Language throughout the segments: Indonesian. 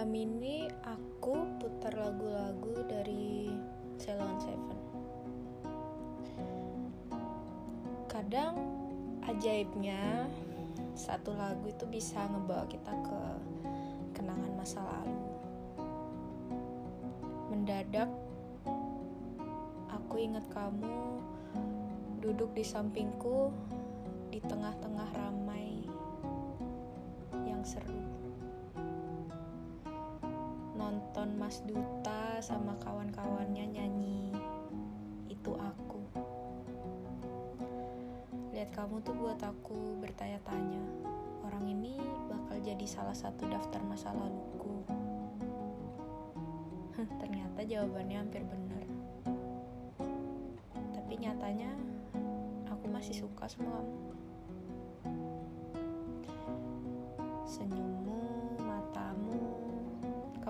Malam ini aku putar lagu-lagu dari Ceylon Seven. Kadang ajaibnya satu lagu itu bisa ngebawa kita ke kenangan masa lalu. Mendadak aku ingat kamu duduk di sampingku di tengah-tengah ramai Mas Duta sama kawan-kawannya nyanyi. Itu aku. Lihat kamu tuh buat aku bertanya-tanya orang ini bakal jadi salah satu daftar masa laluku? Ternyata jawabannya hampir benar. Tapi nyatanya aku masih suka sama kamu. Matamu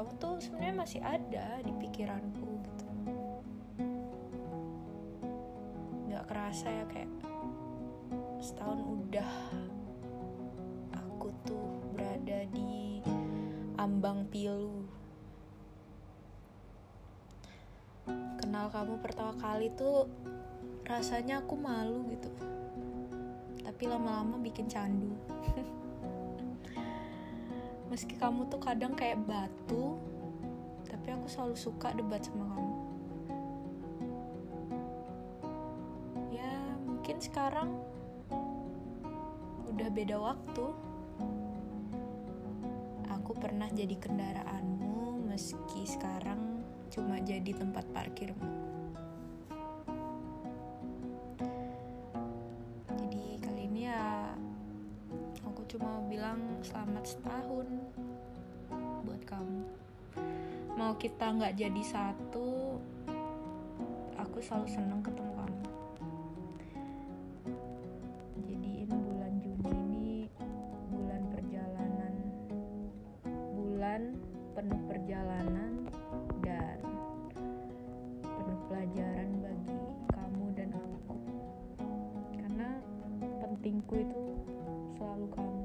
kamu tuh sebenarnya masih ada di pikiranku gitu. Nggak kerasa ya kayak setahun udah aku tuh berada di ambang pilu. Kenal kamu pertama kali tuh rasanya aku malu gitu. Tapi lama-lama bikin candu meski kamu tuh kadang kayak batu tapi aku selalu suka debat sama kamu. Ya mungkin sekarang udah beda waktu. Aku pernah jadi kendaraanmu meski sekarang cuma jadi tempat parkirmu cuma mau bilang selamat setahun buat kamu. Mau kita nggak jadi satu aku selalu seneng ketemu kamu. Jadiin bulan Juni ini bulan perjalanan bulan penuh perjalanan dan penuh pelajaran bagi kamu dan aku. Karena pentingku itu selalu kamu